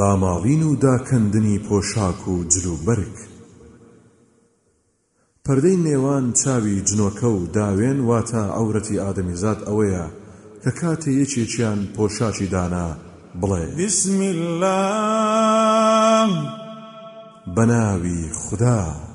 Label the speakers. Speaker 1: داماڵین و داکەندنی پۆشاک و جلوبرگ پەردەی نێوان چاوی جنۆکە و داوێن واتە ئەورەتی ئادەمیزاد ئەوەیە کە کاتێ یەکێکیان پۆشاکی دانا بڵێ بسم الله بەناوی خوددا